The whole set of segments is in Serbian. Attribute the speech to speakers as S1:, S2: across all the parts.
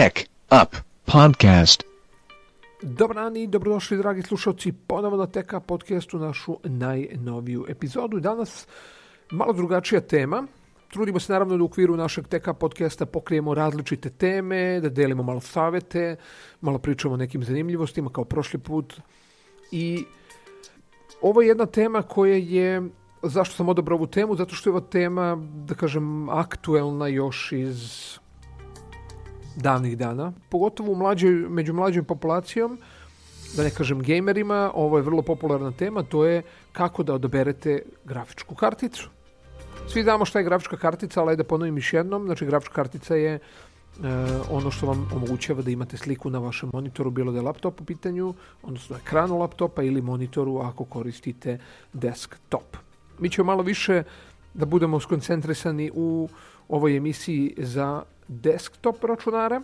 S1: Tech Up Podcast.
S2: Dobar dan i dobrodošli dragi slušalci ponovo na Teka podcastu našu najnoviju epizodu. Danas malo drugačija tema. Trudimo se naravno da u okviru našeg Teka podcasta pokrijemo različite teme, da delimo malo savete, malo pričamo o nekim zanimljivostima kao prošli put. I ovo je jedna tema koja je Zašto sam odabrao ovu temu? Zato što je ova tema, da kažem, aktuelna još iz davnih dana, pogotovo u mlađoj, među mlađom populacijom, da ne kažem gamerima, ovo je vrlo popularna tema, to je kako da odaberete grafičku karticu. Svi znamo šta je grafička kartica, ali da ponovim još jednom, znači grafička kartica je e, ono što vam omogućava da imate sliku na vašem monitoru, bilo da je laptop u pitanju, odnosno ekranu laptopa ili monitoru ako koristite desktop. Mi ćemo malo više da budemo skoncentrisani u ovoj emisiji za desktop računare.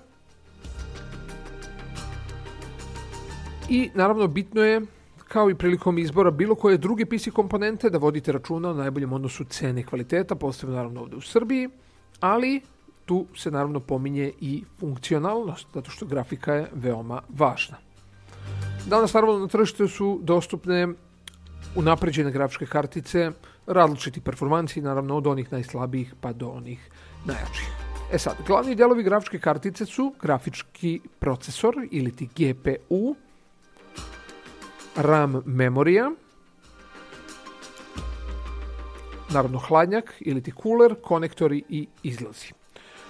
S2: I naravno bitno je kao i prilikom izbora bilo koje druge PC komponente da vodite računa o najboljem odnosu cene i kvaliteta, posebno naravno ovde u Srbiji, ali tu se naravno pominje i funkcionalnost, zato što grafika je veoma važna. Danas naravno na tržištu su dostupne unapređene grafičke kartice, različiti performansi, naravno od onih najslabijih pa do onih najjačih. E sad, glavni delovi grafičke kartice su grafički procesor ili ti GPU, RAM memorija, naravno hladnjak ili ti cooler, konektori i izlazi.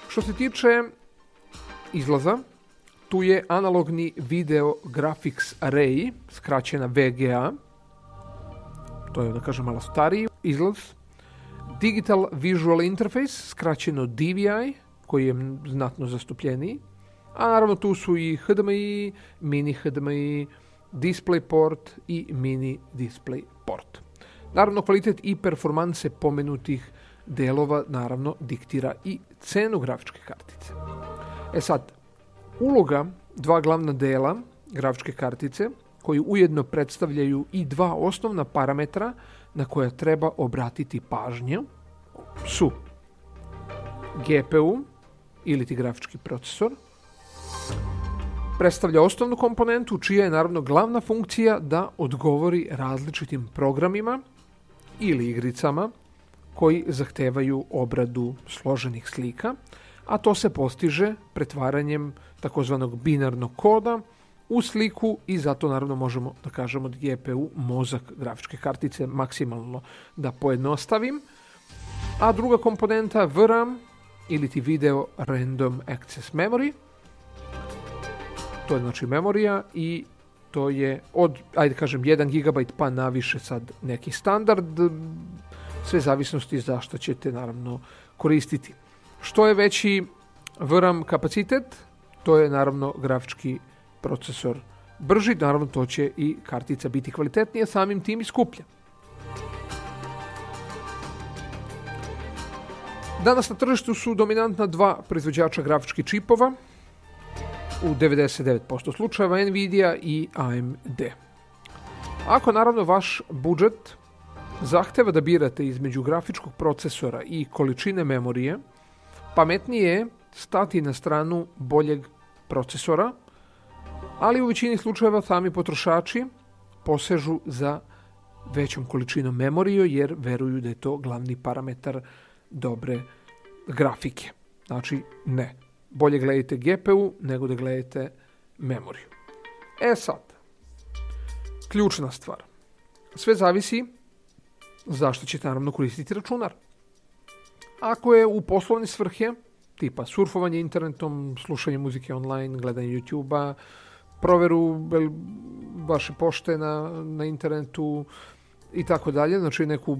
S2: Što se tiče izlaza, tu je analogni video graphics array, skraćena VGA, to je da kažem malo stariji izlaz, Digital Visual Interface, skraćeno DVI, koji je znatno zastupljeniji, a naravno tu su i HDMI, mini HDMI, DisplayPort i mini DisplayPort. Naravno, kvalitet i performanse pomenutih delova naravno diktira i cenu grafičke kartice. E sad, uloga dva glavna dela grafičke kartice, koji ujedno predstavljaju i dva osnovna parametra na koja treba obratiti pažnju, su GPU ili ti grafički procesor, predstavlja osnovnu komponentu čija je naravno glavna funkcija da odgovori različitim programima ili igricama koji zahtevaju obradu složenih slika, a to se postiže pretvaranjem takozvanog binarnog koda u sliku i zato naravno možemo da kažemo da GPU mozak grafičke kartice maksimalno da pojednostavim. A druga komponenta VRAM ili ti Video Random Access Memory. To je znači memorija i to je od, ajde kažem, 1 GB pa naviše sad neki standard, sve zavisnosti za što ćete naravno koristiti. Što je veći VRAM kapacitet, to je naravno grafički procesor brži, naravno to će i kartica biti kvalitetnija, samim tim i skuplja. Danas na tržištu su dominantna dva proizvođača grafičkih čipova, u 99% slučajeva Nvidia i AMD. Ako naravno vaš budžet zahteva da birate između grafičkog procesora i količine memorije, pametnije je stati na stranu boljeg procesora, ali u većini slučajeva sami potrošači posežu za većom količinom memorije jer veruju da je to glavni parametar dobre grafike. Znači, ne. Bolje gledajte GPU nego da gledate memoriju. E sad, ključna stvar. Sve zavisi zašto ćete naravno koristiti računar. Ako je u poslovne svrhe, tipa surfovanje internetom, slušanje muzike online, gledanje YouTube-a, proveru vaše pošte na, na internetu i tako dalje, znači neku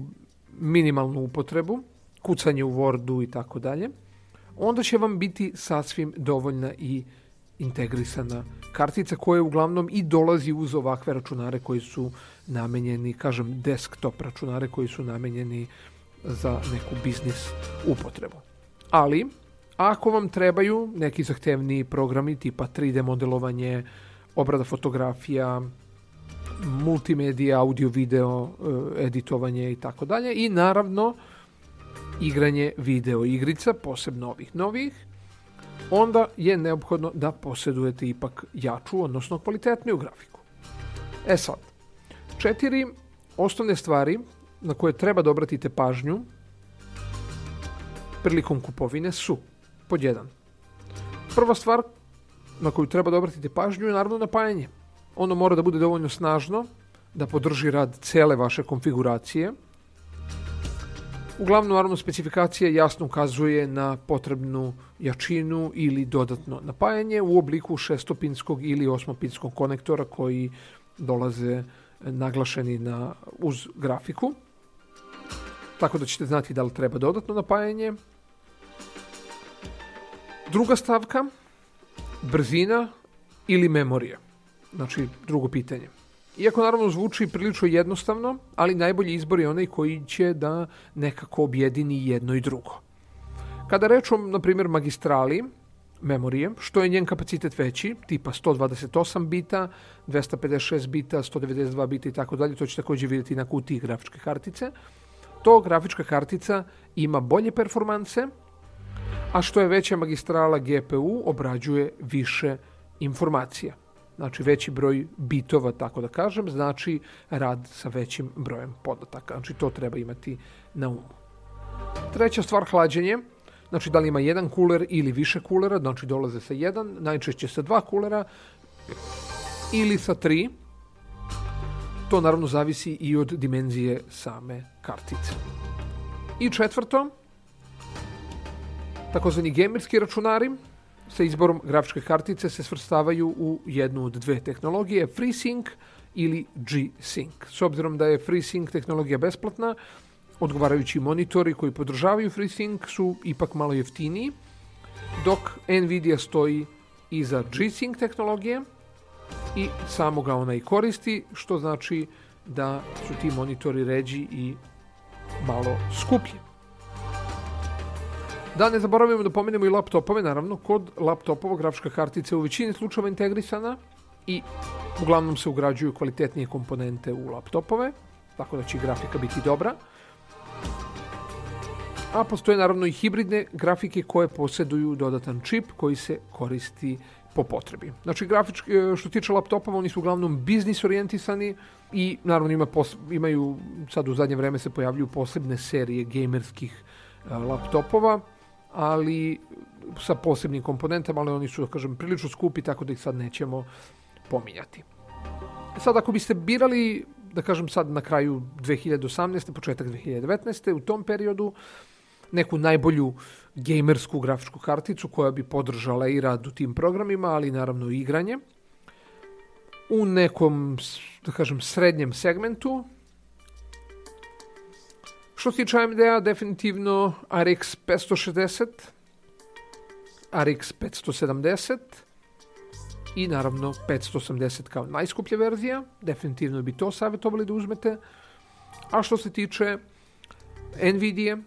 S2: minimalnu upotrebu, kucanje u Wordu i tako dalje, onda će vam biti sasvim dovoljna i integrisana kartica koja uglavnom i dolazi uz ovakve računare koji su namenjeni, kažem, desktop računare koji su namenjeni za neku biznis upotrebu. Ali, ako vam trebaju neki zahtevni programi tipa 3D modelovanje, obrada fotografija, multimedija, audio, video, eh, editovanje i tako dalje i naravno igranje video igrica, posebno ovih novih, onda je neophodno da posjedujete ipak jaču, odnosno kvalitetniju grafiku. E sad, četiri osnovne stvari na koje treba da obratite pažnju prilikom kupovine su pod jedan. Prva stvar na koju treba da obratite pažnju je naravno napajanje. Ono mora da bude dovoljno snažno da podrži rad cele vaše konfiguracije. Uglavnom, naravno, specifikacija jasno ukazuje na potrebnu jačinu ili dodatno napajanje u obliku šestopinskog ili osmopinskog konektora koji dolaze naglašeni na, uz grafiku. Tako da ćete znati da li treba dodatno napajanje. Druga stavka, brzina ili memorija. Znači, drugo pitanje. Iako naravno zvuči prilično jednostavno, ali najbolji izbor je onaj koji će da nekako objedini jedno i drugo. Kada rečom, na primjer, magistrali, memorije, što je njen kapacitet veći, tipa 128 bita, 256 bita, 192 bita i tako dalje, to će takođe vidjeti na kutiji grafičke kartice, to grafička kartica ima bolje performanse, a što je veća magistrala GPU obrađuje više informacija. Znači veći broj bitova, tako da kažem, znači rad sa većim brojem podataka. Znači to treba imati na umu. Treća stvar, hlađenje. Znači da li ima jedan kuler ili više kulera, znači dolaze sa jedan, najčešće sa dva kulera ili sa tri. To naravno zavisi i od dimenzije same kartice. I četvrto, takozvani gamerski računari sa izborom grafičke kartice se svrstavaju u jednu od dve tehnologije, FreeSync ili G-Sync. S obzirom da je FreeSync tehnologija besplatna, odgovarajući monitori koji podržavaju FreeSync su ipak malo jeftiniji, dok Nvidia stoji iza G-Sync tehnologije i samo ga ona i koristi, što znači da su ti monitori ređi i malo skuplji. Da ne zaboravimo da pomenemo i laptopove, naravno, kod laptopova grafička kartica u većini slučajeva integrisana i uglavnom se ugrađuju kvalitetnije komponente u laptopove, tako da će grafika biti dobra. A postoje naravno i hibridne grafike koje posjeduju dodatan čip koji se koristi po potrebi. Znači, grafički, e, što tiče laptopova, oni su uglavnom biznis orijentisani i naravno ima imaju, sad u zadnje vreme se pojavljuju posebne serije gamerskih e, laptopova ali sa posebnim komponentama, ali oni su, da kažem, prilično skupi, tako da ih sad nećemo pominjati. Sad, ako biste birali, da kažem sad na kraju 2018. početak 2019. u tom periodu, neku najbolju gamersku grafičku karticu koja bi podržala i rad u tim programima, ali naravno i igranje. U nekom, da kažem, srednjem segmentu, Što se tiče AMD-a, definitivno RX 560, RX 570 i naravno 580 kao najskuplja verzija. Definitivno bi to savjetovali da uzmete. A što se tiče Nvidia,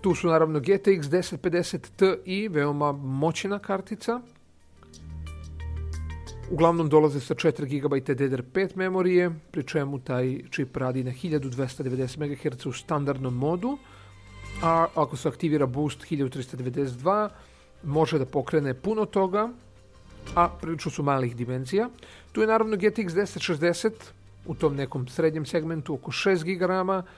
S2: tu su naravno GTX 1050 Ti, veoma moćna kartica – Uglavnom dolaze sa 4 GB DDR5 memorije, pri čemu taj čip radi na 1290 MHz u standardnom modu, a ako se aktivira boost 1392, može da pokrene puno toga, a prilično su malih dimenzija. Tu je naravno GTX 1060 u tom nekom srednjem segmentu, oko 6 GB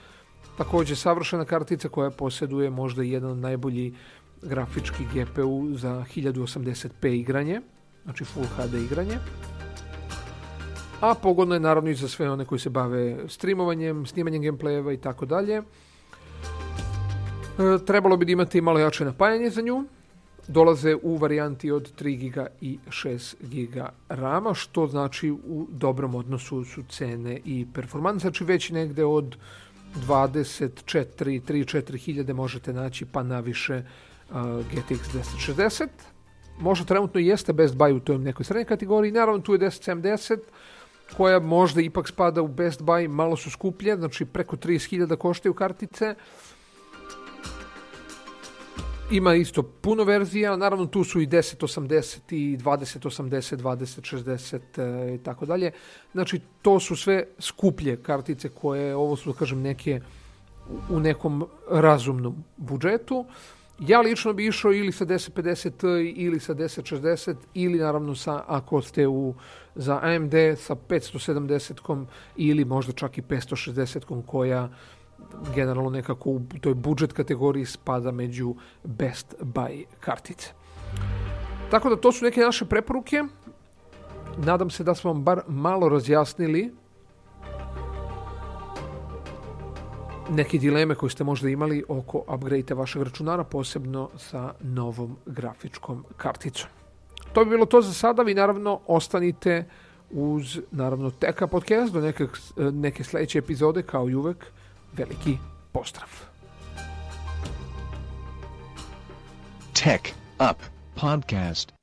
S2: takođe savršena kartica koja posjeduje možda jedan od najbolji grafički GPU za 1080p igranje znači Full HD igranje. A pogodno je naravno i za sve one koji se bave streamovanjem, snimanjem gameplayeva i tako dalje. E, trebalo bi da imate malo jače napajanje za nju. Dolaze u varijanti od 3 GB i 6 GB RAM-a, što znači u dobrom odnosu su cene i performans. Znači već negde od 24, 3-4 hiljade možete naći pa naviše uh, GTX 1060 možda trenutno jeste Best Buy u toj nekoj srednjoj kategoriji, naravno tu je 1070 koja možda ipak spada u Best Buy, malo su skuplje, znači preko 30.000 koštaju kartice. Ima isto puno verzija, naravno tu su i 1080 i 2080, 2060 i tako dalje. Znači to su sve skuplje kartice koje, ovo su da kažem neke u nekom razumnom budžetu. Ja lično bi išao ili sa 1050 ili sa 1060 ili naravno sa, ako ste u, za AMD sa 570-kom ili možda čak i 560-kom koja generalno nekako u toj budžet kategoriji spada među best buy kartice. Tako da to su neke naše preporuke. Nadam se da smo vam bar malo razjasnili neke dileme koje ste možda imali oko upgrade vašeg računara, posebno sa novom grafičkom karticom. To bi bilo to za sada. Vi naravno ostanite uz naravno Teka podcast do neke, neke sledeće epizode kao i uvek. Veliki pozdrav.
S1: Tech Up Podcast.